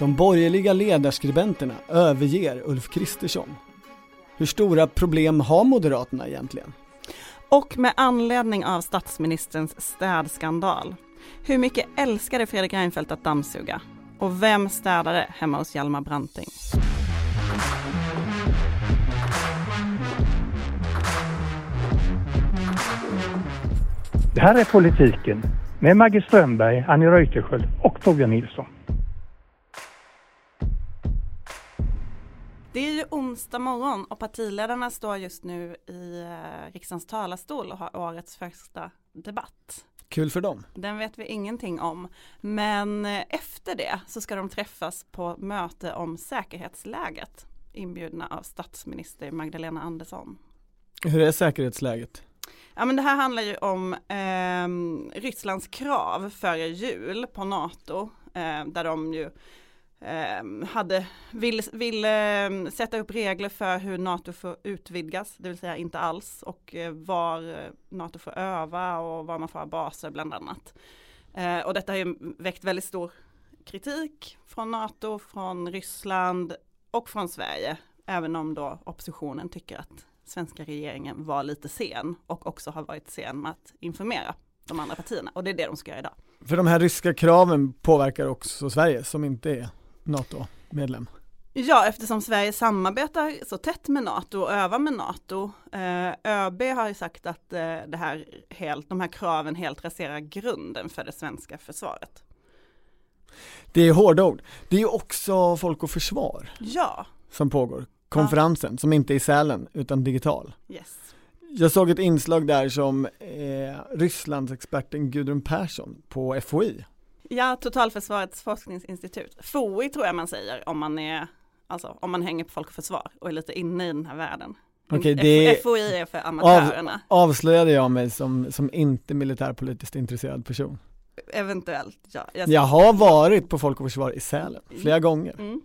De borgerliga ledarskribenterna överger Ulf Kristersson. Hur stora problem har Moderaterna egentligen? Och med anledning av statsministerns städskandal. Hur mycket älskade Fredrik Reinfeldt att dammsuga? Och vem städade hemma hos Hjalmar Branting? Det här är Politiken med Maggie Strömberg, Annie Reuterskiöld och Torbjörn Nilsson. Onsdag morgon och partiledarna står just nu i eh, riksdagens talarstol och har årets första debatt. Kul för dem. Den vet vi ingenting om. Men eh, efter det så ska de träffas på möte om säkerhetsläget inbjudna av statsminister Magdalena Andersson. Hur är säkerhetsläget? Ja men det här handlar ju om eh, Rysslands krav före jul på NATO eh, där de ju Ehm, hade, vill, vill eh, sätta upp regler för hur NATO får utvidgas, det vill säga inte alls och eh, var eh, NATO får öva och var man får ha baser bland annat. Eh, och detta har ju väckt väldigt stor kritik från NATO, från Ryssland och från Sverige, även om då oppositionen tycker att svenska regeringen var lite sen och också har varit sen med att informera de andra partierna och det är det de ska göra idag. För de här ryska kraven påverkar också Sverige som inte är NATO-medlem. Ja, eftersom Sverige samarbetar så tätt med NATO och övar med NATO. Eh, ÖB har ju sagt att eh, det här helt, de här kraven helt raserar grunden för det svenska försvaret. Det är hårda ord. Det är också Folk och Försvar Ja. som pågår konferensen som inte är i Sälen utan digital. Yes. Jag såg ett inslag där som eh, Rysslandsexperten Gudrun Persson på FOI. Ja, Totalförsvarets forskningsinstitut. FOI tror jag man säger om man är, alltså om man hänger på Folk och Försvar och är lite inne i den här världen. Okej, det FOI är för amatörerna. Av, avslöjade jag mig som, som inte militärpolitiskt intresserad person. Eventuellt, ja. Jag, Jag har varit på Folk och Försvar i Sälen flera gånger. mm.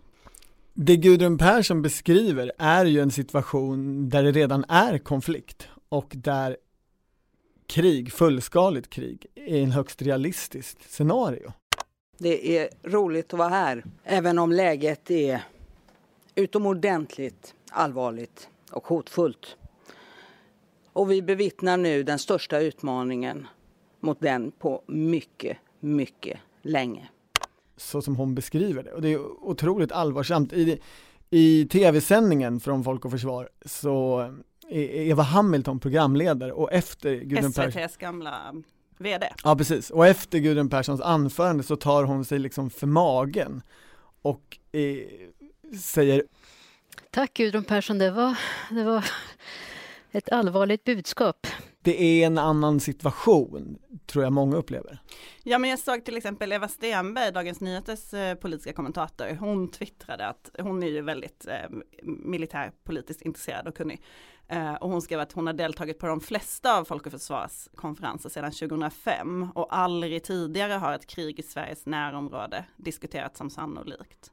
Det Gudrun Persson beskriver är ju en situation där det redan är konflikt och där krig, fullskaligt krig, är en högst realistiskt scenario. Det är roligt att vara här, även om läget är utomordentligt allvarligt och hotfullt. Och vi bevittnar nu den största utmaningen mot den på mycket, mycket länge. Så som hon beskriver det och det är otroligt allvarsamt. I, i tv-sändningen från Folk och Försvar så Eva Hamilton programledare och efter Gudrun Persson SVTs gamla VD. Ja precis, och efter Gudrun Perssons anförande så tar hon sig liksom för magen och eh, säger Tack Gudrun Persson, det var, det var ett allvarligt budskap. Det är en annan situation, tror jag många upplever. Ja men jag såg till exempel Eva Stenberg, Dagens Nyheters eh, politiska kommentator, hon twittrade att hon är ju väldigt eh, militärpolitiskt intresserad och kunnig. Eh, och hon skrev att hon har deltagit på de flesta av Folk och Försvars konferenser sedan 2005 och aldrig tidigare har ett krig i Sveriges närområde diskuterats som sannolikt.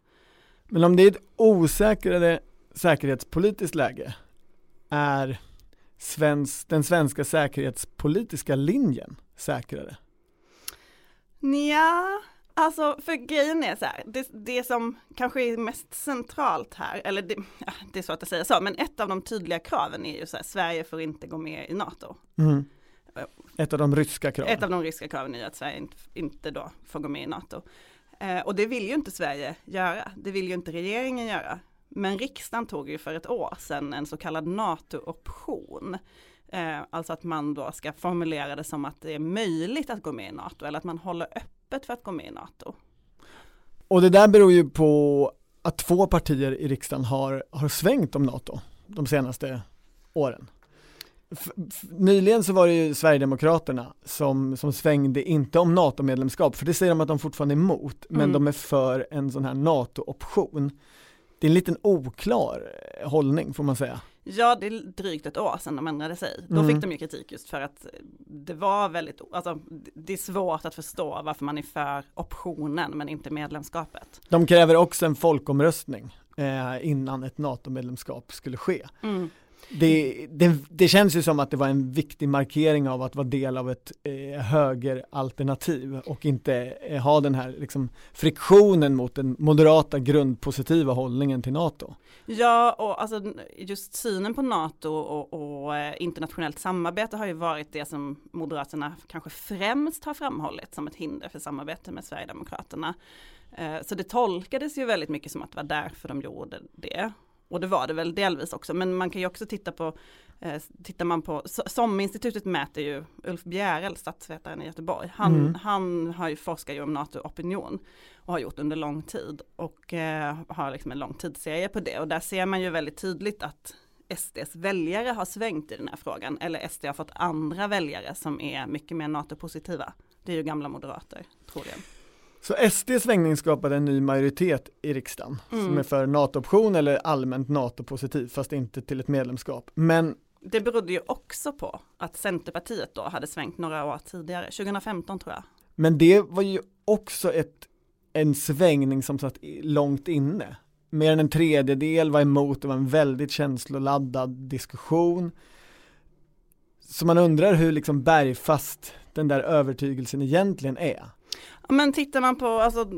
Men om det är ett osäkrare säkerhetspolitiskt läge, är svensk, den svenska säkerhetspolitiska linjen säkrare? Ja, alltså för grejen är så här, det, det som kanske är mest centralt här, eller det, ja, det är svårt att säga så, men ett av de tydliga kraven är ju så här, Sverige får inte gå med i NATO. Mm. Ett av de ryska kraven. Ett av de ryska kraven är att Sverige inte, inte då får gå med i NATO. Eh, och det vill ju inte Sverige göra, det vill ju inte regeringen göra. Men riksdagen tog ju för ett år sedan en så kallad NATO-option. Eh, alltså att man då ska formulera det som att det är möjligt att gå med i NATO eller att man håller öppet för att gå med i NATO. Och det där beror ju på att två partier i riksdagen har, har svängt om NATO de senaste åren. F- nyligen så var det ju Sverigedemokraterna som, som svängde, inte om NATO-medlemskap, för det säger de att de fortfarande är emot, men Mm. de är för en sån här NATO-option. Det är en liten oklar eh, hållning får man säga. Ja, det är drygt ett år sedan de ändrade sig. Då Mm. fick de ju kritik just för att det var väldigt, alltså det är svårt att förstå varför man är för optionen men inte medlemskapet. De kräver också en folkomröstning eh, innan ett NATO-medlemskap skulle ske. Mm det, det, det, känns ju som att det var en viktig markering av att vara del av ett eh, högeralternativ och inte eh, ha den här liksom, friktionen mot den moderata grundpositiva hållningen till NATO. Ja, och alltså just synen på NATO och, och eh, internationellt samarbete har ju varit det som Moderaterna kanske främst har framhållit som ett hinder för samarbete med Sverigedemokraterna. Eh, så det tolkades ju väldigt mycket som att det var därför de gjorde det. Och det var det väl delvis också, men man kan ju också titta på, eh, tittar man på, SOM-institutet mäter ju Ulf Bjärel, statsvetaren i Göteborg, han, mm. han har ju forskat ju om NATO-opinion och har gjort under lång tid och eh, har liksom en lång tidsserie på det och där ser man ju väldigt tydligt att SDs väljare har svängt i den här frågan eller SD har fått andra väljare som är mycket mer NATO-positiva. Det är ju gamla moderater troligen. Så SDs svängning skapade en ny majoritet i riksdagen mm. som är för NATO-option eller allmänt NATO-positiv fast inte till ett medlemskap. Men det berodde ju också på att Centerpartiet då hade svängt några år tidigare, 2015 tror jag. Men det var ju också ett, en svängning som satt långt inne. Mer än en tredjedel var emot, det var en väldigt känsloladdad diskussion. Så man undrar hur liksom bergfast den där övertygelsen egentligen är. Men tittar man på alltså,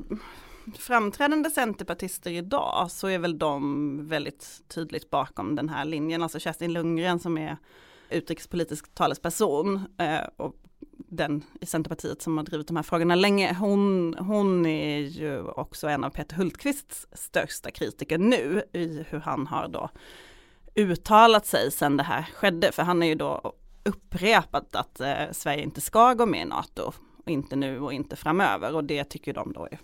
framträdande centerpartister idag så är väl de väldigt tydligt bakom den här linjen. Alltså Kerstin Lundgren som är utrikespolitisk talesperson eh, och den i Centerpartiet som har drivit de här frågorna länge, hon, hon är ju också en av Peter Hultqvists största kritiker nu i hur han har då uttalat sig sedan det här skedde, för han är ju då upprepat att eh, Sverige inte ska gå med i NATO inte nu och inte framöver och det tycker de då är,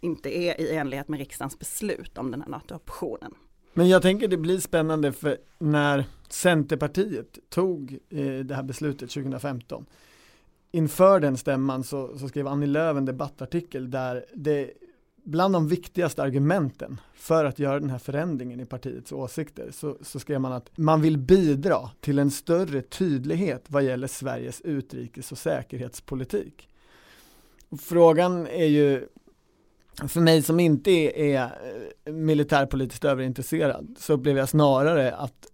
inte är i enlighet med riksdagens beslut om den här NATO-optionen. Men jag tänker det blir spännande för när Centerpartiet tog eh, det här beslutet 2015 inför den stämman så, så skrev Annie Lööf en debattartikel där det bland de viktigaste argumenten för att göra den här förändringen i partiets åsikter så, så skrev man att man vill bidra till en större tydlighet vad gäller Sveriges utrikes och säkerhetspolitik. Frågan är ju, för mig som inte är, eh, militärpolitiskt överintresserad, så upplever jag snarare att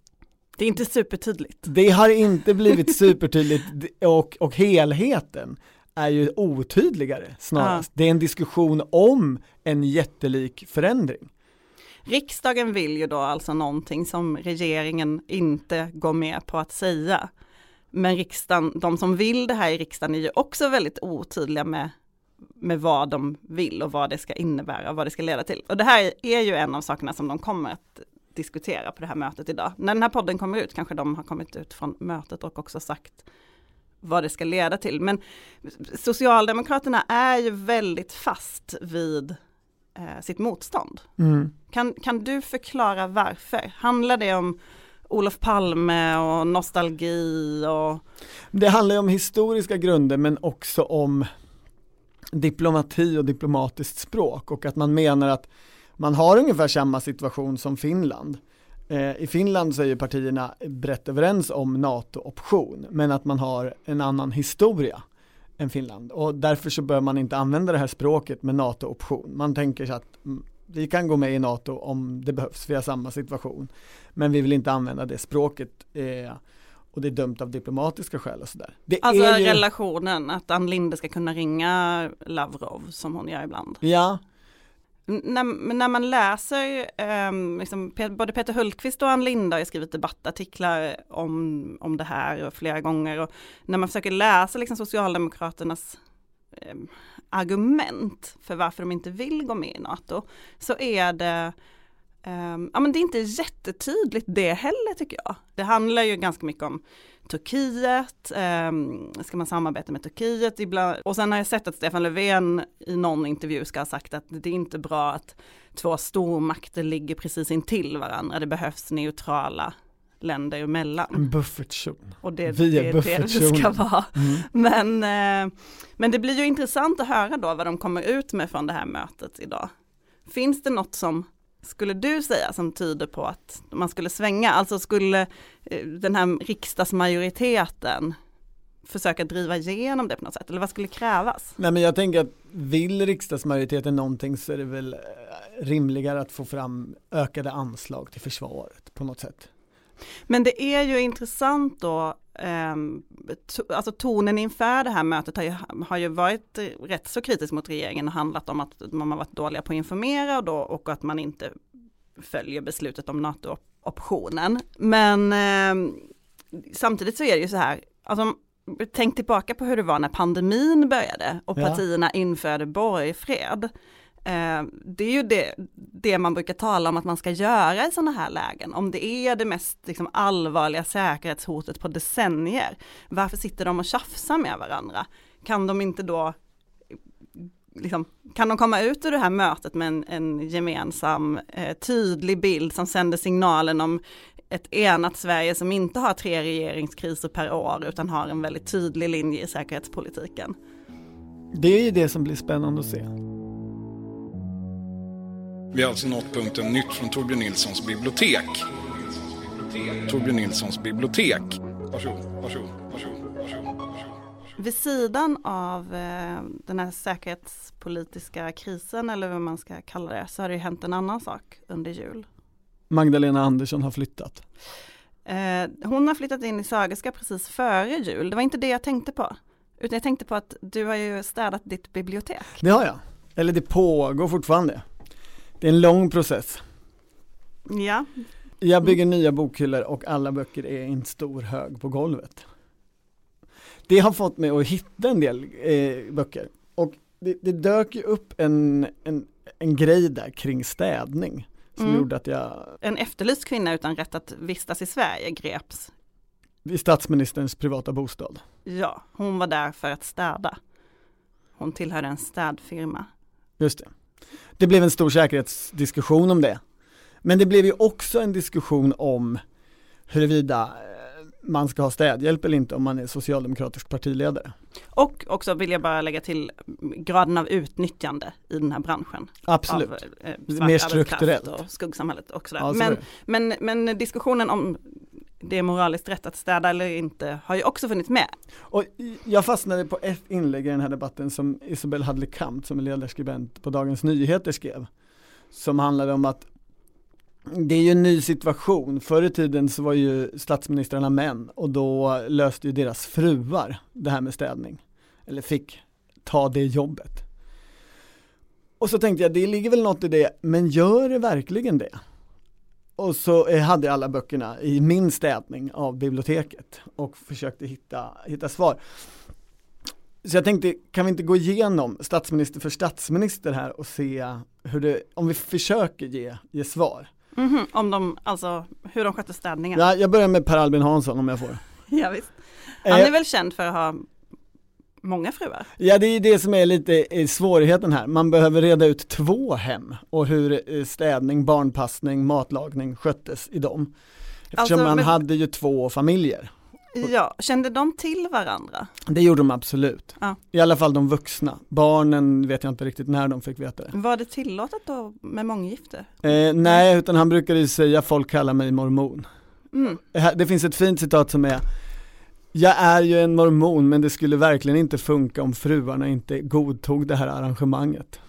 det är inte supertydligt. Det har inte blivit supertydligt och, och helheten är ju otydligare snarast. Ja. Det är en diskussion om en jättelik förändring. Riksdagen vill ju då alltså någonting som regeringen inte går med på att säga. Men riksdagen, de som vill det här i riksdagen är ju också väldigt otydliga med med vad de vill och vad det ska innebära och vad det ska leda till. Och det här är ju en av sakerna som de kommer att diskutera på det här mötet idag. När den här podden kommer ut kanske de har kommit ut från mötet och också sagt vad det ska leda till. Men Socialdemokraterna är ju väldigt fast vid eh, sitt motstånd. Mm. Kan, kan du förklara varför? Handlar det om Olof Palme och nostalgi och? Det handlar om historiska grunder men också om diplomati och diplomatiskt språk och att man menar att man har ungefär samma situation som Finland. Eh, I Finland så är ju partierna brett överens om NATO-option men att man har en annan historia än Finland och därför så bör man inte använda det här språket med NATO-option. Man tänker sig att mm, vi kan gå med i NATO om det behövs, vi har samma situation. Men vi vill inte använda det språket eh, och det är dömt av diplomatiska skäl och sådär. alltså ju... relationen, att Ann Linde ska kunna ringa Lavrov som hon gör ibland. Ja. När, när man läser, um, liksom, både Peter Hultqvist och Ann Linde har skrivit debattartiklar om, om det här flera gånger och när man försöker läsa liksom, Socialdemokraternas um, argument för varför de inte vill gå med i NATO så är det Um, ja men det är inte jättetydligt det heller tycker jag. Det handlar ju ganska mycket om Turkiet, um, ska man samarbeta med Turkiet ibland? Och sen har jag sett att Stefan Löfven i någon intervju ska ha sagt att det är inte bra att två stormakter ligger precis intill varandra, det behövs neutrala länder emellan. En buffertzon. Och det, Vi är det, det, det ska vara. Mm. Men, eh, men det blir ju intressant att höra då vad de kommer ut med från det här mötet idag. Finns det något som skulle du säga som tyder på att man skulle svänga? Alltså skulle eh, den här riksdagsmajoriteten försöka driva igenom det på något sätt? Eller vad skulle krävas? Nej men jag tänker att vill riksdagsmajoriteten någonting så är det väl eh, rimligare att få fram ökade anslag till försvaret på något sätt. Men det är ju intressant då, eh, to, alltså tonen inför det här mötet har ju, har ju varit rätt så kritisk mot regeringen och handlat om att man har varit dåliga på att informera och, då, och att man inte följer beslutet om NATO-optionen. Men eh, samtidigt så är det ju så här, alltså, tänk tillbaka på hur det var när pandemin började och Ja. partierna införde borgfred. Eh, det är ju det, det man brukar tala om att man ska göra i sådana här lägen. Om det är det mest liksom, allvarliga säkerhetshotet på decennier, varför sitter de och tjafsar med varandra? Kan de inte då Liksom, kan de komma ut ur det här mötet med en, en gemensam eh, tydlig bild som sänder signalen om ett enat Sverige som inte har tre regeringskriser per år utan har en väldigt tydlig linje i säkerhetspolitiken. Det är ju det som blir spännande att se. Vi har alltså nått punkten nytt från Torbjörn Nilssons bibliotek. Torbjörn Nilssons bibliotek. Varsågod, varsågod, varsågod. Vid sidan av eh, den här säkerhetspolitiska krisen eller vad man ska kalla det så har det ju hänt en annan sak under jul. Magdalena Andersson har flyttat. Eh, hon har flyttat in i Sagerska precis före jul. Det var inte det jag tänkte på. Utan jag tänkte på att du har ju städat ditt bibliotek. Det har jag. Eller det pågår fortfarande. Det är en lång process. Ja, Jag bygger nya bokhyllor och alla böcker är i en stor hög på golvet. Det har fått mig att hitta en del eh, böcker och det, det dök ju upp en, en, en grej där kring städning som Mm. gjorde att jag en efterlyst kvinna utan rätt att vistas i Sverige greps. vid statsministerns privata bostad. Ja, hon var där för att städa. Hon tillhörde en städfirma. Just det. Det blev en stor säkerhetsdiskussion om det. Men det blev ju också en diskussion om huruvida eh, man ska ha städhjälp eller inte om man är socialdemokratisk partiledare. Och också vill jag bara lägga till graden av utnyttjande i den här branschen. Absolut. Av, eh, Mer strukturellt. Och skuggsamhället och sådär. Ja, men, men, men diskussionen om det är moraliskt rätt att städa eller inte har ju också funnits med. Och jag fastnade på ett inlägg i den här debatten som Isabel Hadley Kamp som är ledarskribent på Dagens Nyheter skrev. Som handlade om att det är ju en ny situation. Förr i tiden så var ju statsministrarna män och då löste ju deras fruar det här med städning. Eller fick ta det jobbet. Och så tänkte jag, det ligger väl något i det, men gör det verkligen det? Och så eh, hade jag alla böckerna i min städning av biblioteket och försökte hitta, hitta svar. Så jag tänkte, kan vi inte gå igenom statsminister för statsminister här och se hur det, om vi försöker ge, ge svar. Mhm, om de, alltså hur de sköter städningen. Ja, jag börjar med Per Albin Hansson om jag får. Ja, visst. Han Eh, är väl känd för att ha många fruar. Ja det är det som är lite eh, svårigheten här, man behöver reda ut två hem och hur eh, städning, barnpassning, matlagning sköttes i dem. Eftersom Alltså, man men- hade ju två familjer. Ja, kände de till varandra? Det gjorde de absolut. Ja. I alla fall de vuxna. Barnen vet jag inte riktigt när de fick veta det. Var det tillåtet då med månggifte? Eh, nej, utan han brukade ju säga folk kallar mig mormon. Mm. Här- Det finns ett fint citat som är Jag är ju en mormon men det skulle verkligen inte funka om fruarna inte godtog det här arrangemanget.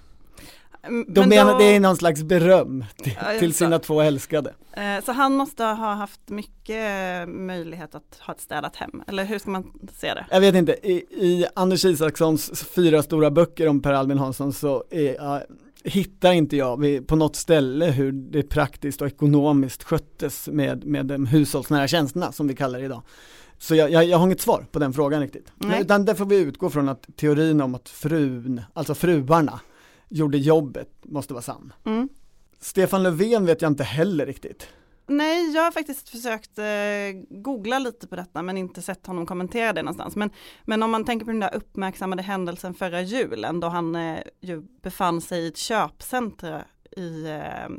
Mm, De men menar då- det är någon slags beröm till, Ja, till sina två älskade. Eh, Så han måste ha haft mycket möjlighet att ha ett städat hem, eller hur ska man se det? Jag vet inte, i, i Anders Isakssons fyra stora böcker om Per Albin Hansson så är, ja, hittar inte jag på något ställe hur det praktiskt och ekonomiskt sköttes med, med de hushållsnära tjänsterna som vi kallar det idag. Så jag, jag, jag har inget svar på den frågan riktigt. Nej. Utan där får vi utgå från att teorin om att frun, alltså fruarna, gjorde jobbet måste vara sann. Mm. Stefan Löfven vet jag inte heller riktigt. Nej, jag har faktiskt försökt eh, googla lite på detta men inte sett honom kommentera det någonstans. Men, men om man tänker på den där uppmärksammade händelsen förra julen då han eh, ju befann sig i ett köpcentra i eh,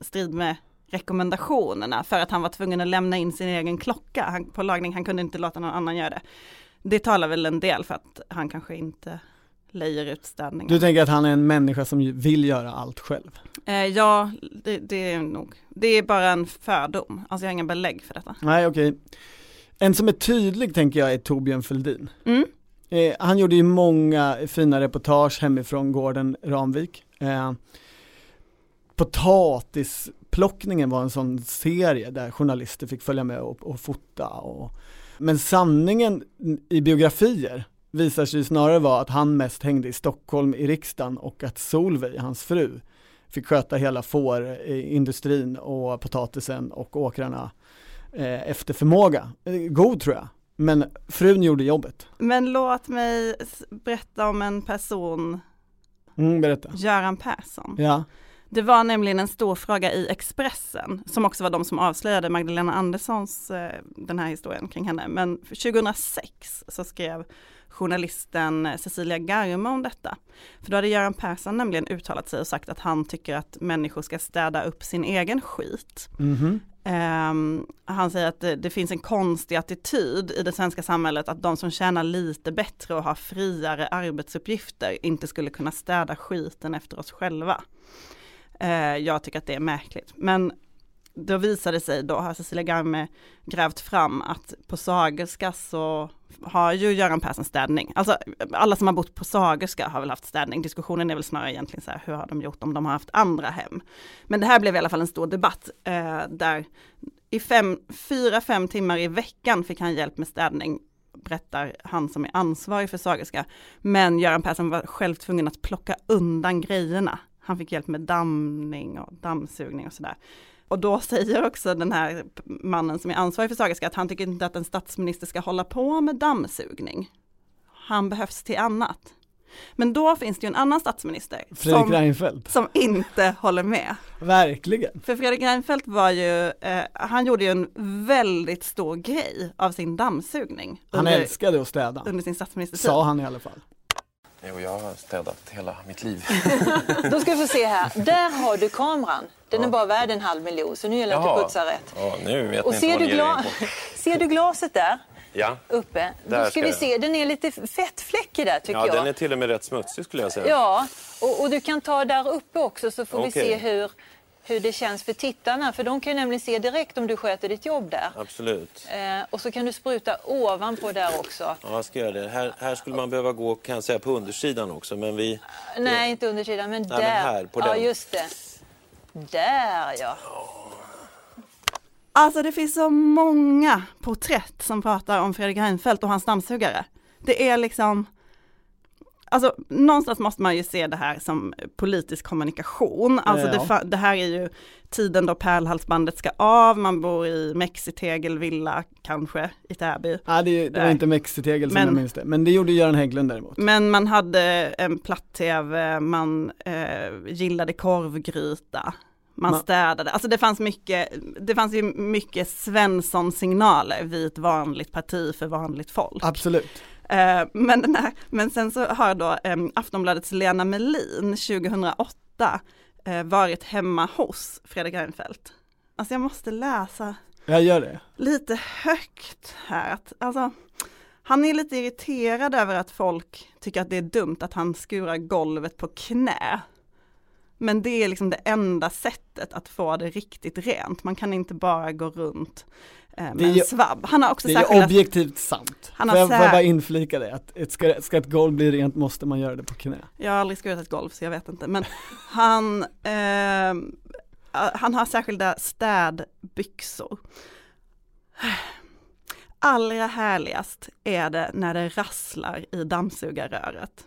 strid med rekommendationerna för att han var tvungen att lämna in sin egen klocka han, på lagning, han kunde inte låta någon annan göra det. Det talar väl en del för att han kanske inte lejer ut städningen. Du tänker att han är en människa som vill göra allt själv? Eh, ja, det, det är nog, det är bara en fördom, alltså jag har inga belägg för detta. Nej okej. En som är tydlig tänker jag är Torbjörn Fälldin. Mm. Eh, han gjorde ju många fina reportage hemifrån gården Ramvik. Eh, Handplockningen var en sån serie där journalister fick följa med och, och fota och men sanningen i biografier visar sig snarare vara att han mest hängde i Stockholm i riksdagen och att Solveig, hans fru, fick sköta hela fårindustrin och potatisen och åkrarna eh, efter förmåga. Eh, god tror jag, men frun gjorde jobbet. Men låt mig berätta om en person, mm, berätta. Göran Persson. Ja. Det var nämligen en stor fråga i Expressen, som också var de som avslöjade Magdalena Anderssons, eh, den här historien kring henne. Men 2006 så skrev journalisten Cecilia Garme om detta. För då hade Göran Persson nämligen uttalat sig och sagt att han tycker att människor ska städa upp sin egen skit. Mm -hmm. Um, han säger att det, det, finns en konstig attityd i det svenska samhället att de som tjänar lite bättre och har friare arbetsuppgifter inte skulle kunna städa skiten efter oss själva. Eh, jag tycker att det är märkligt. Men då visade det sig, då har Cecilia Garme grävt fram att på Sagerska så har ju Göran Persson städning. Alltså alla som har bott på Sagerska har väl haft städning. Diskussionen är väl snarare egentligen så här, hur har de gjort om de har haft andra hem? Men det här blev i alla fall en stor debatt eh, där i fem, fyra, fem timmar i veckan fick han hjälp med städning berättar han som är ansvarig för Sagerska. Men Göran Persson var själv tvungen att plocka undan grejerna. Han fick hjälp med dammning och dammsugning och sådär. Och då säger också den här mannen som är ansvarig för Sagerska att han tycker inte att en statsminister ska hålla på med dammsugning. Han behövs till annat. Men då finns det ju en annan statsminister Fredrik som, Reinfeldt. som inte håller med. Verkligen. För Fredrik Reinfeldt var ju, eh, han gjorde ju en väldigt stor grej av sin dammsugning. Han under, älskade att städa. Under sin statsministertid. Sa han i alla fall. Jo, jag har städat hela mitt liv. Då ska vi få se här. Där har du kameran. Den ja. är bara värd en halv miljon, så nu gäller det att du putsar rätt. Ja, nu vet Och ser, du gla ser du glaset där? Ja. Uppe. Där Då ska, vi se, den är lite fettfläckig där tycker ja, jag. den är till och med rätt smutsig skulle jag säga. Ja, och, och du kan ta där uppe också så får okay. vi se hur hur det känns för tittarna. För de kan ju nämligen se direkt om du sköter ditt jobb där. Absolut. Eh, och så kan du spruta ovanpå där också. Ja, jag ska göra det. Här, här skulle man behöva gå kan jag säga, på undersidan också. Men vi... Nej, det... inte undersidan, men Nej, där. Men här, på den. Ja, just det. Där ja. Alltså det finns så många porträtt som pratar om Fredrik Reinfeldt och hans dammsugare. Det är liksom Alltså någonstans måste man ju se det här som politisk kommunikation. Alltså ja. det, det, här är ju tiden då pärlhalsbandet ska av, man bor i Mexitegelvilla kanske i Täby. Ja, det, det var inte Mexitegel som men, jag minns det, men det gjorde Göran Hägglund däremot. Men man hade en platt-tv, man eh, gillade korvgryta, man städade, alltså det fanns mycket, det fanns ju mycket Svensson-signaler vid ett vanligt parti för vanligt folk. Absolut. Eh, men, den här, men sen så har då eh, Aftonbladets Lena Melin 2008 eh, varit hemma hos Fredrik Reinfeldt. Alltså jag måste läsa jag gör det. lite högt här. Att, alltså, han är lite irriterad över att folk tycker att det är dumt att han skurar golvet på knä. Men det är liksom det enda sättet att få det riktigt rent. Man kan inte bara gå runt med en svabb. Han har också det är objektivt sant. Han har får, jag, får jag bara inflika det, att ett, ska, ska ett golv bli rent måste man göra det på knä. Jag har aldrig skurit ett golv så jag vet inte, men han, eh, han har särskilda städbyxor. Allra härligast är det när det rasslar i dammsugarröret.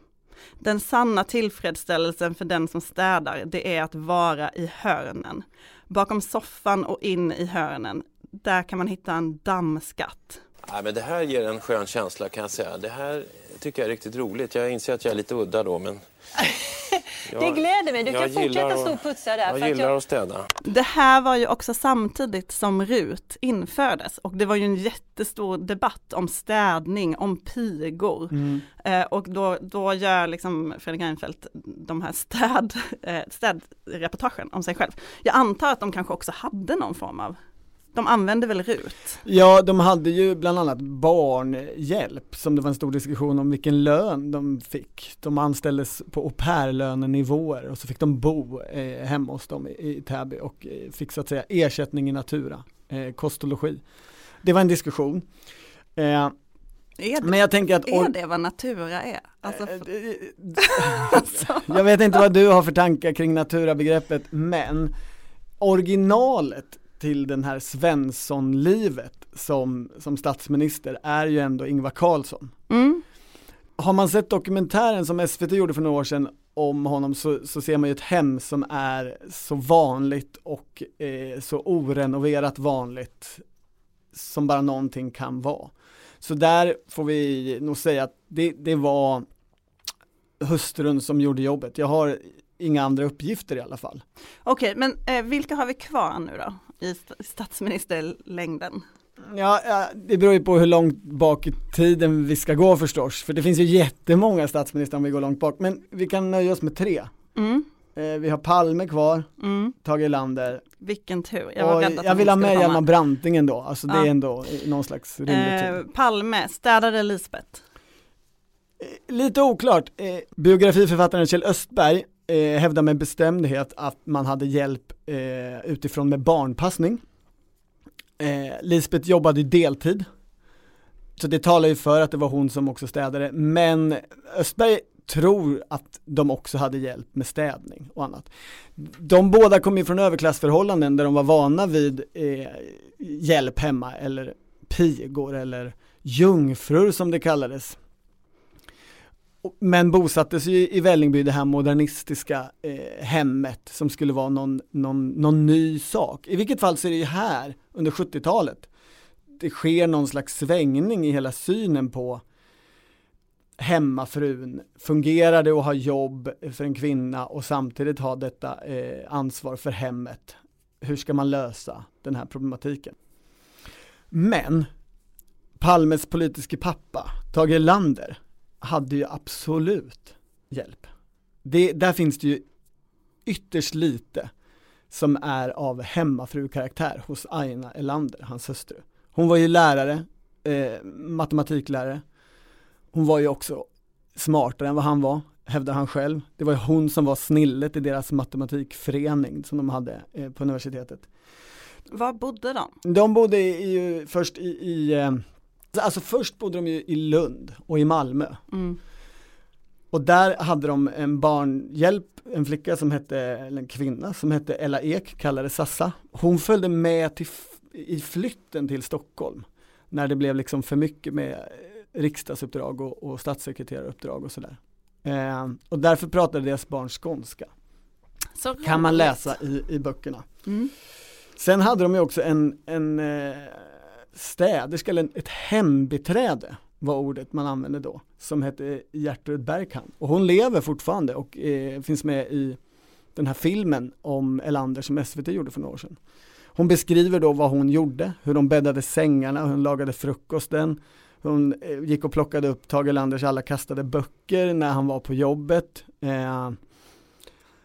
Den sanna tillfredsställelsen för den som städar, det är att vara i hörnen. Bakom soffan och in i hörnen där kan man hitta en dammskatt. Ja, men det här ger en skön känsla kan jag säga. Det här tycker jag är riktigt roligt. Jag inser att jag är lite udda då men... Jag, det gläder mig. Du kan fortsätta stå och putsa där. Jag för gillar att, jag... att städa. Det här var ju också samtidigt som RUT infördes och det var ju en jättestor debatt om städning, om pigor. Mm. Eh, och då, då gör liksom Fredrik Reinfeldt de här städ, eh, städreportagen om sig själv. Jag antar att de kanske också hade någon form av de använde väl RUT? Ja, de hade ju bland annat barnhjälp som det var en stor diskussion om vilken lön de fick. De anställdes på au pair-lönenivåer och så fick de bo eh, hemma hos dem i, i Täby och eh, fick så att säga ersättning i natura, eh, kost och logi. Det var en diskussion. Eh, det, men jag tänker att, är det vad natura är? Alltså, eh, alltså. jag vet inte vad du har för tankar kring natura-begreppet men originalet till den här Svensson-livet som, som statsminister är ju ändå Ingvar Carlsson. Mm. Har man sett dokumentären som SVT gjorde för några år sedan om honom så, så ser man ju ett hem som är så vanligt och eh, så orenoverat vanligt som bara någonting kan vara. Så där får vi nog säga att det, det var hustrun som gjorde jobbet. Jag har inga andra uppgifter i alla fall. Okej, men eh, vilka har vi kvar nu då i statsministerlängden? Ja, ja, det beror ju på hur långt bak i tiden vi ska gå förstås, för det finns ju jättemånga statsministrar om vi går långt bak, men vi kan nöja oss med tre. Mm. Eh, vi har Palme kvar, Mm. Tage Erlander, Vilken tur, jag var rädd att jag vill ha med. Hjalmar Branting ändå, alltså det Ja. är ändå någon slags rimlig Eh, tid. Palme, städade Lisbeth. Lite oklart, eh, biografiförfattaren Kjell Östberg eh, hävdar med bestämdhet att man hade hjälp eh, utifrån med barnpassning. Eh, Lisbeth jobbade deltid, så det talar ju för att det var hon som också städade, men Östberg tror att de också hade hjälp med städning och annat. De båda kom ju från överklassförhållanden där de var vana vid eh, hjälp hemma eller pigor eller jungfrur som det kallades. Men bosattes ju i Vällingby, det här modernistiska eh, hemmet som skulle vara någon, någon, någon ny sak. I vilket fall så är det ju här under 70-talet det sker någon slags svängning i hela synen på hemmafrun, fungerar det att ha jobb för en kvinna och samtidigt ha detta eh, ansvar för hemmet? Hur ska man lösa den här problematiken? Men Palmes politiske pappa, Tage Erlander, hade ju absolut hjälp. Det, där finns det ju ytterst lite som är av hemmafru-karaktär hos Aina Erlander, hans hustru. Hon var ju lärare, eh, matematiklärare. Hon var ju också smartare än vad han var, hävdar han själv. Det var ju hon som var snillet i deras matematikförening som de hade eh, på universitetet. Var bodde de? De bodde i, ju först i, i eh, alltså först bodde de ju i Lund och i Malmö. Mm. Och där hade de en barnhjälp, en flicka som hette, eller en kvinna som hette Ella Ek, kallades Sassa. Hon följde med till, i flytten till Stockholm när det blev liksom för mycket med eh, riksdagsuppdrag och, och statssekreteraruppdrag och sådär. Eh, och därför pratade deras barn skånska, Så kan man läsa i, i böckerna. Mm. Sen hade de ju också en, en eh, städerska, eller ett hembiträde var ordet man använde då, som hette Gertrud Bergkamp Och hon lever fortfarande och eh, finns med i den här filmen om Elander som SVT gjorde för några år sedan. Hon beskriver då vad hon gjorde, hur de bäddade sängarna, hur hon lagade frukosten, hur hon eh, gick och plockade upp Tage Erlanders alla kastade böcker när han var på jobbet. Eh,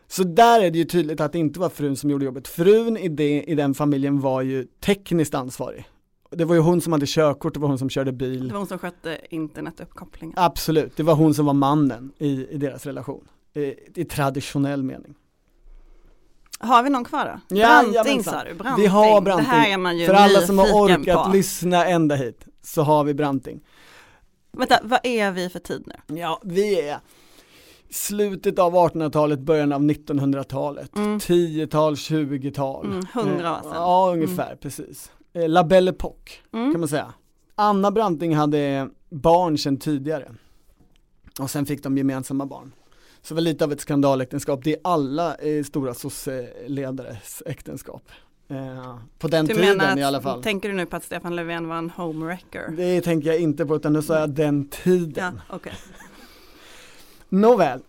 så där är det ju tydligt att det inte var frun som gjorde jobbet. Frun i, det, i den familjen var ju tekniskt ansvarig. Det var ju hon som hade körkort, det var hon som körde bil. Det var hon som skötte internetuppkopplingen. Absolut, det var hon som var mannen i, i deras relation. I, I traditionell mening. Har vi någon kvar då? Ja, Branting sa du, Branting. Vi har Branting. Det här är man ju För alla som har orkat på. lyssna ända hit så har vi Branting. Vänta, vad är vi för tid nu? Ja, vi är slutet av 1800-talet, början av 1900-talet. Mm. 10-tal, 20-tal. Mm, 100 år sedan. Ja, ungefär, precis. Eh, La Belle Époque Mm. kan man säga. Anna Branting hade barn sedan tidigare. Och sen fick de gemensamma barn. Så det var lite av ett skandaläktenskap. Det är alla eh, stora sosseledares äktenskap. Eh, på den Du tiden menar att, i alla fall. tänker du nu på att Stefan Löfven var en homewrecker? Det tänker jag inte på utan nu sa jag den tiden. Ja, okej. Nåväl,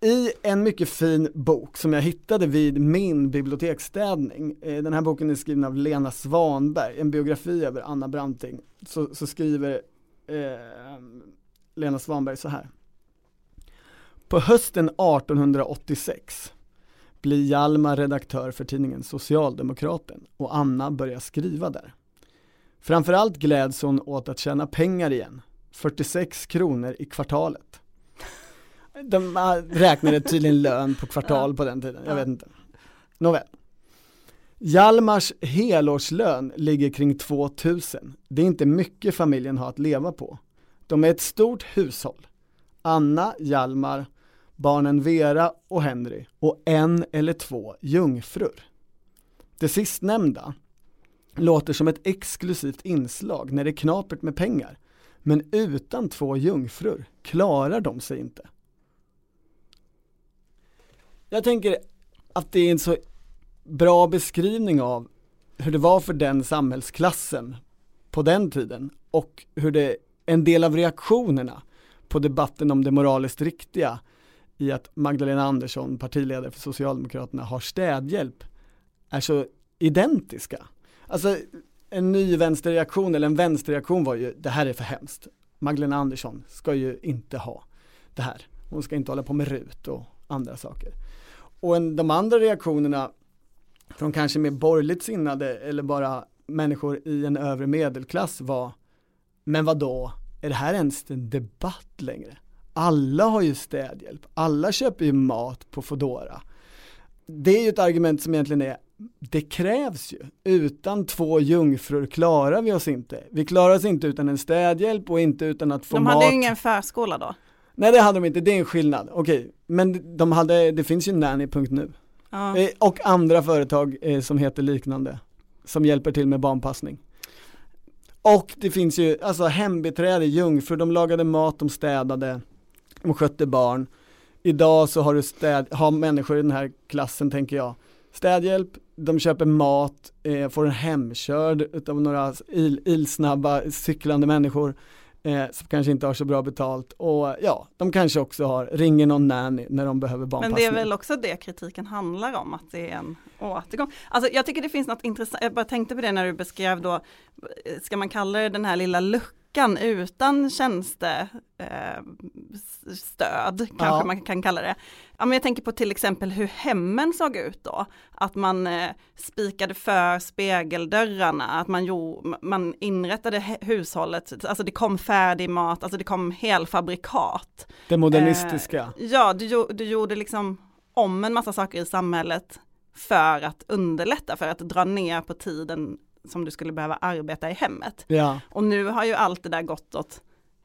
i en mycket fin bok som jag hittade vid min biblioteksstädning, eh, den här boken är skriven av Lena Svanberg, en biografi över Anna Branting, så, så skriver eh, Lena Svanberg så här. På hösten 1886 blir Hjalmar redaktör för tidningen Socialdemokraten och Anna börjar skriva där. Framförallt gläds hon åt att tjäna pengar igen, 46 kronor i kvartalet. De ah, räknade tydligen lön på kvartal på den tiden, jag vet inte. Nåväl. Hjalmars helårslön ligger kring 2000. Det är inte mycket familjen har att leva på. De är ett stort hushåll. Anna, Hjalmar, barnen Vera och Henry och en eller två jungfrur. Det sistnämnda låter som ett exklusivt inslag när det är knapert med pengar. Men utan två jungfrur klarar de sig inte. Jag tänker att det är en så bra beskrivning av hur det var för den samhällsklassen på den tiden och hur det, en del av reaktionerna på debatten om det moraliskt riktiga i att Magdalena Andersson, partiledare för Socialdemokraterna, har städhjälp är så identiska. Alltså en ny vänsterreaktion eller en vänsterreaktion var ju det här är för hemskt. Magdalena Andersson ska ju inte ha det här. Hon ska inte hålla på med RUT och andra saker. Och en, de andra reaktionerna från kanske mer borgerligt sinnade eller bara människor i en övre medelklass var men vad då är det här ens en debatt längre? Alla har ju städhjälp, alla köper ju mat på Fodora. Det är ju ett argument som egentligen är det krävs ju. Utan två jungfrur klarar vi oss inte. Vi klarar oss inte utan en städhjälp och inte utan att få mat. De hade ju ingen förskola då? Nej det hade de inte, det är en skillnad. Okej, men de hade, det finns ju nanny.nu. Ja. Eh, och andra företag eh, som heter liknande. Som hjälper till med barnpassning. Och det finns ju, alltså hembiträde, jungfrur, de lagade mat, de städade, de skötte barn. Idag så har du städ, har människor i den här klassen tänker jag, städhjälp, de köper mat, eh, får en hemkörd av några il, ilsnabba cyklande människor eh, som kanske inte har så bra betalt och ja, de kanske också har, ringer någon nanny när de behöver barnpassning. Men det är väl också det kritiken handlar om, att det är en återgång. Alltså jag tycker det finst något intressant, jag bara tänkte på det när du beskrev då, ska man kalla det den här lilla luckan utan tjänstestöd, eh, kanske ja. man kan kalla det. Ja, men jag tänker på till exempel hur hemmen såg ut då. Att man eh, spikade för spegeldörrarna, att man, jo, man inrättade hushållet, alltså det kom färdig mat, alltså det kom helfabrikat. Det modernistiska. Eh, ja, du, du gjorde liksom om en massa saker i samhället för att underlätta, för att dra ner på tiden som du skulle behöva arbeta i hemmet. Ja. Och nu har ju allt det där gått åt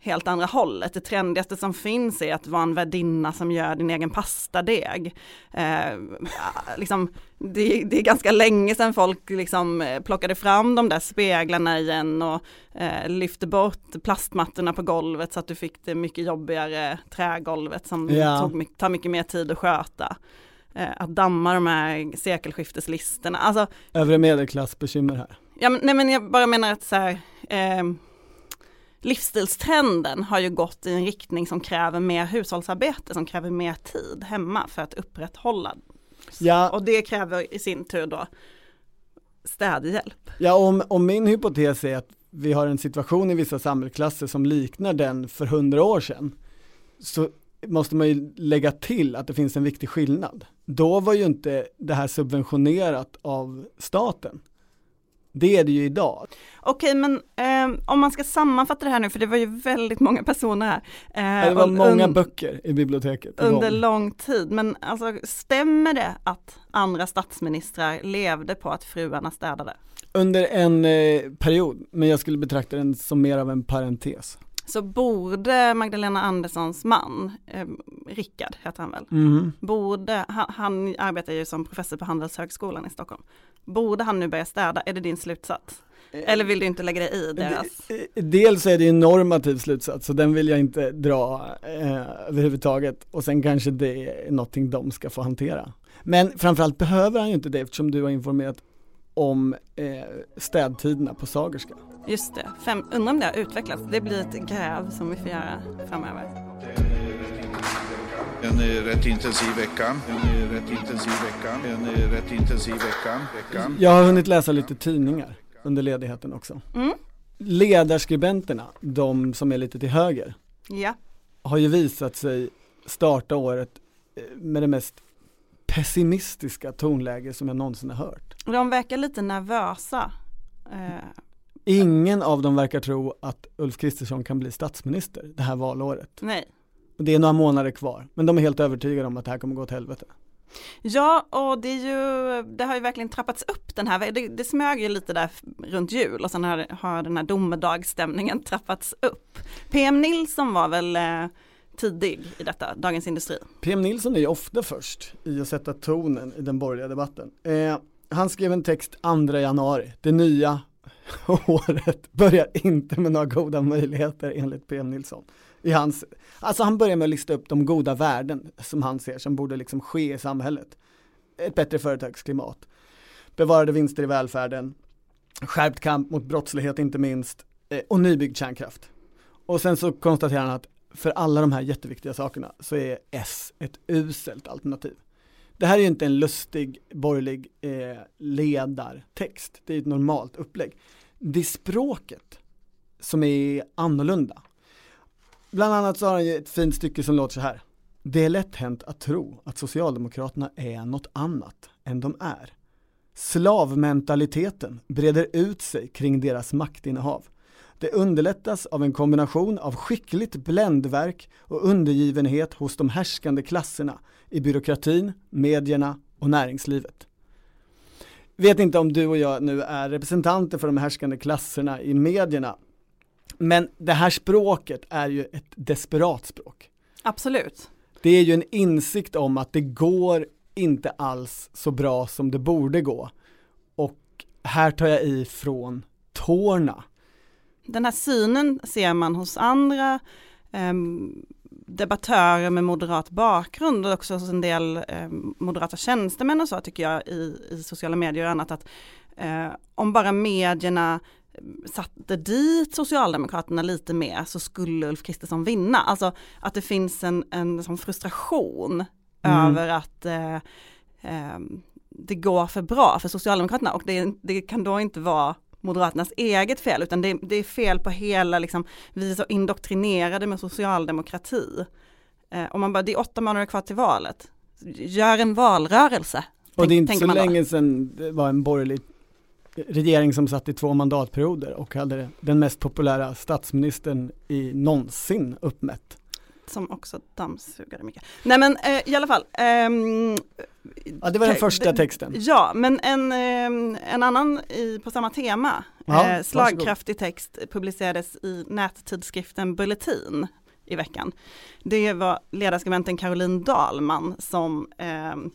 helt andra hållet. Det trendigaste som finns är att vara en värdinna som gör din egen pastadeg. Eh, liksom, det, det, är ganska länge sedan folk liksom eh, plockade fram de där speglarna igen och eh, lyfte bort plastmattorna på golvet så att du fick det mycket jobbigare trägolvet som ja. tog, tar mycket mer tid att sköta. Eh, att damma de här sekelskifteslistorna. Alltså, Övre medelklassbekymmer här. Ja, men, nej men jag bara menar att så här, eh, livsstilstrenden har ju gått i en riktning som kräver mer hushållsarbete, som kräver mer tid hemma för att upprätthålla. Ja. Och det kräver i sin tur då städhjälp. Ja, om, om min hypotes är att vi har en situation i vissa samhällsklasser som liknar den för hundra år sedan, så måste man ju lägga till att det finns en viktig skillnad. Då var ju inte det här subventionerat av staten. Det är det ju idag. Okej, men eh, om man ska sammanfatta det här nu, för det var ju väldigt många personer här. Eh, det var många böcker i biblioteket. Under lång tid, men alltså stämmer det att andra statsministrar levde på att fruarna städade? Under en eh, period, men jag skulle betrakta den som mer av en parentes så borde Magdalena Anderssons man, eh, Rickard heter han väl, mm. borde, han, han, arbetar ju som professor på Handelshögskolan i Stockholm, borde han nu börja städa, är det din slutsats? Eh, Eller vill du inte lägga dig i deras? Eh, dels är det en normativ slutsats, så den vill jag inte dra eh, överhuvudtaget. Och sen kanske det är någonting de ska få hantera. Men framförallt behöver han ju inte det eftersom du har informerat om eh, städtiderna på Sagerska. Just det, Fem, undrar om det har utvecklats. Det blir ett gräv som vi får göra framöver. En rätt intensiv vecka. En rätt intensiv vecka. En rätt intensiv vecka. vecka. Jag har hunnit läsa lite tidningar under ledigheten också. Mm. Ledarskribenterna, de som är lite till höger, ja. har ju visat sig starta året eh, med det mest pessimistiska tonläge som jag någonsin har hört. De verkar lite nervösa. Eh, Ingen av dem verkar tro att Ulf Kristersson kan bli statsminister det här valåret. Nej. Och det är några månader kvar, men de är helt övertygade om att det här kommer gå åt helvete. Ja, och det är ju, det har ju verkligen trappats upp den här, det, det smög ju lite där runt jul och sen har, har den här domedagsstämningen trappats upp. PM Nilsson var väl eh, tidig i detta, Dagens Industri. PM Nilsson är ju ofta först i att sätta tonen i den borgerliga debatten. Eh, han skrev en text 2 januari, det nya året börjar inte med några goda möjligheter enligt PM Nilsson. I hans, alltså han börjar med att lista upp de goda värden som han ser som borde liksom ske i samhället. Ett bättre företagsklimat, bevarade vinster i välfärden, skärpt kamp mot brottslighet inte minst eh, och nybyggd kärnkraft. Och sen så konstaterar han att för alla de här jätteviktiga sakerna så är S ett uselt alternativ. Det här är ju inte en lustig borgerlig eh, ledartext, det är ett normalt upplägg. Det är språket som är annorlunda. Bland annat så har han ju ett fint stycke som låter så här. Det är lätt hänt att tro att Socialdemokraterna är något annat än de är. Slavmentaliteten breder ut sig kring deras maktinnehav. Det underlättas av en kombination av skickligt bländverk och undergivenhet hos de härskande klasserna i byråkratin, medierna och näringslivet. Vet inte om du och jag nu är representanter för de härskande klasserna i medierna, men det här språket är ju ett desperat språk. Absolut. Det är ju en insikt om att det går inte alls så bra som det borde gå. Och här tar jag ifrån tårna. Den här synen ser man hos andra eh, debattörer med moderat bakgrund och också hos en del eh, moderata tjänstemän och så tycker jag i, i sociala medier och annat att eh, om bara medierna satte dit Socialdemokraterna lite mer så skulle Ulf Kristersson vinna. Alltså att det finns en, en sån frustration mm. över att eh, eh, det går för bra för Socialdemokraterna och det, det, kan då inte vara Moderaternas eget fel utan det, det är fel på hela, liksom, vi är så indoktrinerade med socialdemokrati. Eh, om man bara, det är åtta månader kvar till valet, gör en valrörelse. Och det är inte så länge sedan det var en borgerlig regering som satt i två mandatperioder och hade den mest populära statsministern i någonsin uppmätt. Som också dammsugade mycket. Nej men eh, i alla fall. Ehm, ja det var den första texten. Ja men en, eh, en annan i, på samma tema. Ja, eh, slagkraftig text publicerades i nättidskriften Bulletin i veckan. Det var ledarskribenten Caroline Dahlman som ehm,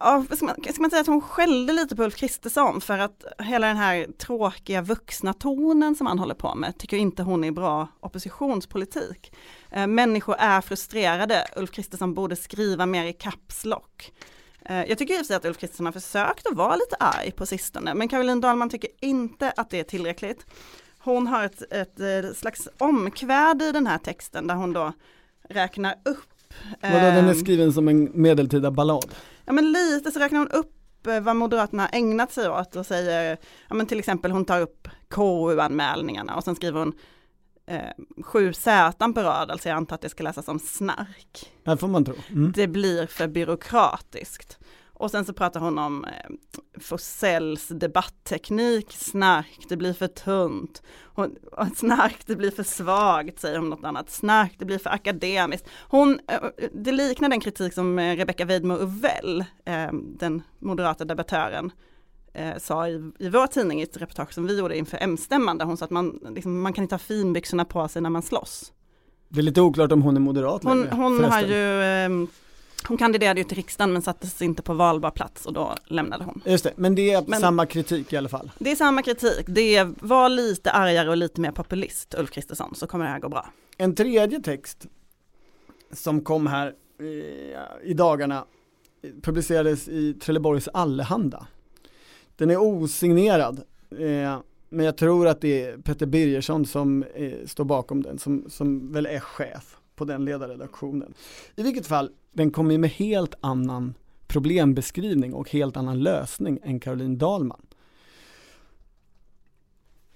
ja, ska man, ska man säga att hon skällde lite på Ulf Kristersson för att hela den här tråkiga vuxna tonen som han håller på med tycker inte hon är bra oppositionspolitik. Eh, människor är frustrerade, Ulf Kristersson borde skriva mer i kapslock. Eh, jag tycker i och för sig att Ulf Kristersson har försökt att vara lite arg på sistone, men Caroline Dahlman tycker inte att det är tillräckligt. Hon har ett, ett, eh, slags omkväd i den här texten där hon då räknar upp Vadå, den är skriven som en medeltida ballad? Ja men lite så räknar hon upp eh, vad Moderaterna ägnat sig åt och säger, ja men till exempel hon tar upp KU-anmälningarna och sen skriver hon eh, sju Z på rad, alltså jag antar att det ska läsas som snark. Det får man tro. Mm. Det blir för byråkratiskt. Och sen så pratar hon om eh, Forsells debattteknik, snark, det blir för tunt. Hon, snark, det blir för svagt, säger hon något annat. Snark, det blir för akademiskt. Hon, eh, det liknar den kritik som eh, Rebecca Weidmo Uvell, eh, den moderata debattören, sa i, i vår tidning i ett reportage som vi gjorde inför M-stämman, där hon sa att man, liksom, man kan inte ha finbyxorna på sig när man slåss. Det är lite oklart om hon är moderat Hon, längre, hon har ju eh, hon kandiderade ju till riksdagen men sattes inte på valbar plats och då lämnade hon. Just det, men det är men, samma kritik i alla fall. Det är samma kritik, det var lite argare och lite mer populist Ulf Kristersson så kommer det här gå bra. En tredje text som kom här i, i dagarna publicerades i Trelleborgs Allehanda. Den är osignerad eh, men jag tror att det är Petter Birgersson som eh, står bakom den som, som väl är chef på den ledarredaktionen. I vilket fall, den kommer med helt annan problembeskrivning och helt annan lösning än Caroline Dahlman.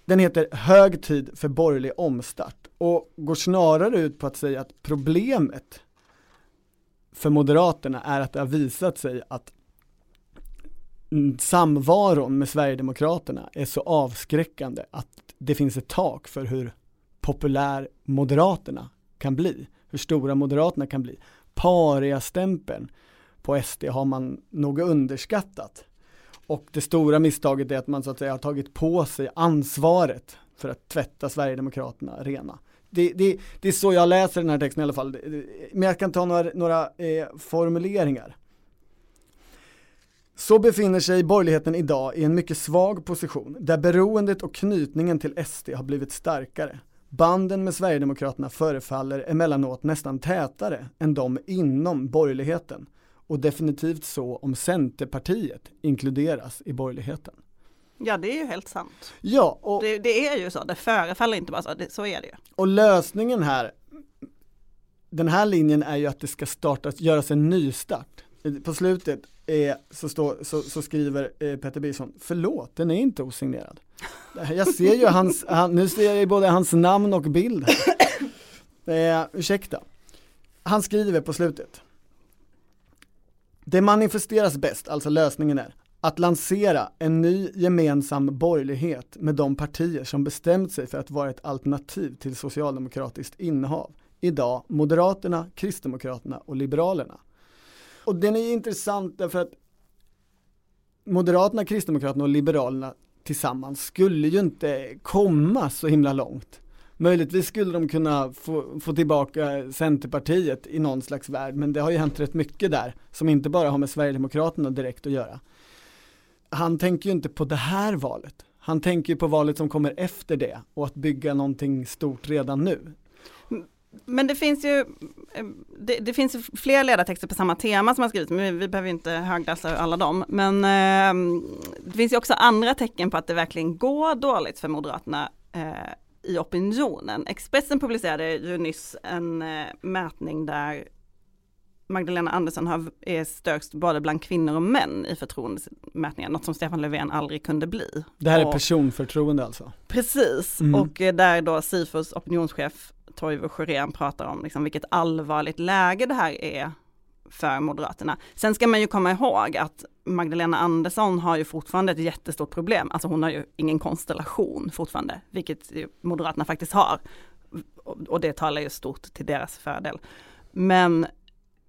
Den heter Hög tid för borgerlig omstart och går snarare ut på att säga att problemet för Moderaterna är att det har visat sig att samvaron med Sverigedemokraterna är så avskräckande att det finns ett tak för hur populär Moderaterna kan bli, hur stora Moderaterna kan bli. Paria-stämpeln på SD har man nog underskattat. Och det stora misstaget är att man så att säga har tagit på sig ansvaret för att tvätta Sverigedemokraterna rena. Det, det, det är så jag läser den här texten i alla fall. Men jag kan ta några, några eh, formuleringar. Så befinner sig borgerligheten idag i en mycket svag position där beroendet och knytningen till SD har blivit starkare. Banden med Sverigedemokraterna förefaller emellanåt nästan tätare än de inom borgerligheten och definitivt så om Centerpartiet inkluderas i borgerligheten. Ja det är ju helt sant. Ja, och, det, det är ju så, det förefaller inte bara så, det, så är det ju. och lösningen här, den här linjen är ju att det ska startas, göras en nystart. På slutet är, så, står, så, så skriver eh, Peter Bison, förlåt, den är inte osignerad. Jag ser ju hans, han, nu ser jag ju både hans namn och bild. Eh, ursäkta. Han skriver på slutet. Det manifesteras bäst, alltså lösningen är, att lansera en ny gemensam borgerlighet med de partier som bestämt sig för att vara ett alternativ till socialdemokratiskt innehav. Idag Moderaterna, Kristdemokraterna och Liberalerna. Och den är intressant därför att Moderaterna, Kristdemokraterna och Liberalerna tillsammans skulle ju inte komma så himla långt. Möjligtvis skulle de kunna få, få tillbaka Centerpartiet i någon slags värld, men det har ju hänt rätt mycket där som inte bara har med Sverigedemokraterna direkt att göra. Han tänker ju inte på det här valet. Han tänker ju på valet som kommer efter det och att bygga någonting stort redan nu. Men det finns ju det, det finns fler ledartexter på samma tema som har skrivits, men vi behöver inte högläsa alla dem. Men eh, det finns ju också andra tecken på att det verkligen går dåligt för Moderaterna eh, i opinionen. Expressen publicerade ju nyss en eh, mätning där Magdalena Andersson har, är störst både bland kvinnor och män i förtroendemätningen, något som Stefan Löfven aldrig kunde bli. Det här och, är personförtroende alltså? Precis, mm. och eh, där då Sifos opinionschef Toivo Sjörén pratar om liksom vilket allvarligt läge det här är för Moderaterna. Sen ska man ju komma ihåg att Magdalena Andersson har ju fortfarande ett jättestort problem, alltså hon har ju ingen konstellation fortfarande, vilket Moderaterna faktiskt har. Och det talar ju stort till deras fördel. Men,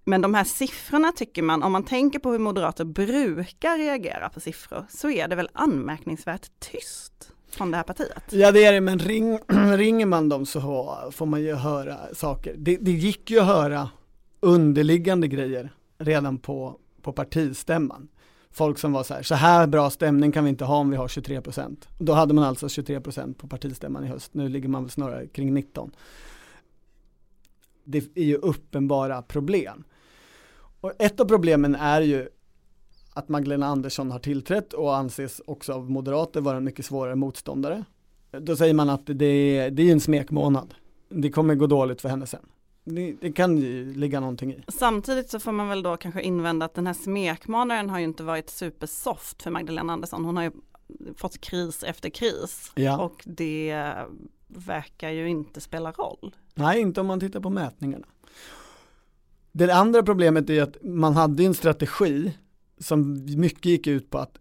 men de här siffrorna tycker man, om man tänker på hur moderater brukar reagera på siffror, så är det väl anmärkningsvärt tyst från det här partiet. Ja det är det, men ring, ringer man dem så får man ju höra saker. Det, det gick ju att höra underliggande grejer redan på, på partistämman. Folk som var så här, så här bra stämning kan vi inte ha om vi har 23 procent. Då hade man alltså 23 procent på partistämman i höst, nu ligger man väl snarare kring 19. Det är ju uppenbara problem. Och ett av problemen är ju att Magdalena Andersson har tillträtt och anses också av moderater vara en mycket svårare motståndare. Då säger man att det är, det är en smekmånad. Det kommer gå dåligt för henne sen. Det, det, kan ju ligga någonting i. Samtidigt så får man väl då kanske invända att den här smekmånaden har ju inte varit supersoft för Magdalena Andersson. Hon har ju fått kris efter kris ja. och det verkar ju inte spela roll. Nej, inte om man tittar på mätningarna. Det andra problemet är att man hade en strategi som mycket gick ut på att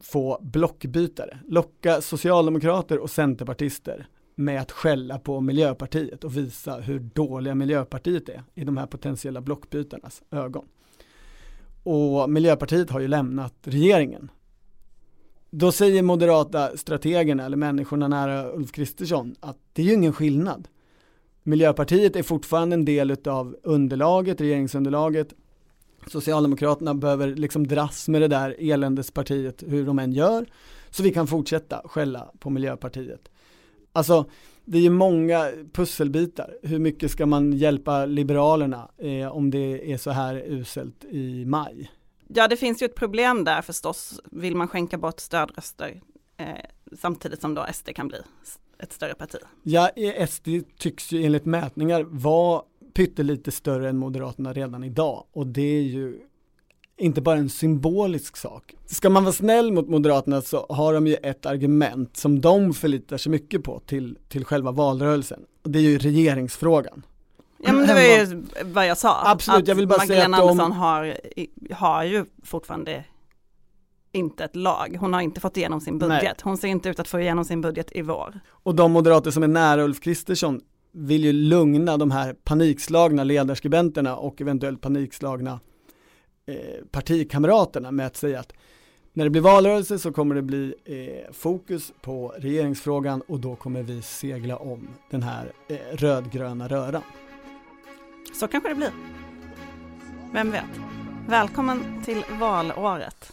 få blockbytare, locka socialdemokrater och centerpartister med att skälla på Miljöpartiet och visa hur dåliga Miljöpartiet är i de här potentiella blockbytarnas ögon. Och Miljöpartiet har ju lämnat regeringen. Då säger moderata strategerna eller människorna nära Ulf Kristersson att det är ju ingen skillnad. Miljöpartiet är fortfarande en del av underlaget, regeringsunderlaget Socialdemokraterna behöver liksom dras med det där eländespartiet hur de än gör. Så vi kan fortsätta skälla på Miljöpartiet. Alltså, det är ju många pusselbitar. Hur mycket ska man hjälpa Liberalerna eh, om det är så här uselt i maj? Ja, det finns ju ett problem där förstås. Vill man skänka bort stödröster eh, samtidigt som då SD kan bli ett större parti? Ja, SD tycks ju enligt mätningar vara pyttelite större än Moderaterna redan idag och det är ju inte bara en symbolisk sak. Ska man vara snäll mot Moderaterna så har de ju ett argument som de förlitar sig mycket på till, till själva valrörelsen. Och det är ju regeringsfrågan. Ja men det var ju vad jag sa. Absolut, att jag vill bara Magdalena säga att de... Andersson har, har ju fortfarande inte ett lag. Hon har inte fått igenom sin budget. Nej. Hon ser inte ut att få igenom sin budget i vår. Och de moderater som är nära Ulf Kristersson vill ju lugna de här panikslagna ledarskribenterna och eventuellt panikslagna eh, partikamraterna med att säga att när det blir valrörelse så kommer det bli eh, fokus på regeringsfrågan och då kommer vi segla om den här eh, rödgröna röran. Så kanske det blir. Vem vet? Välkommen till valåret.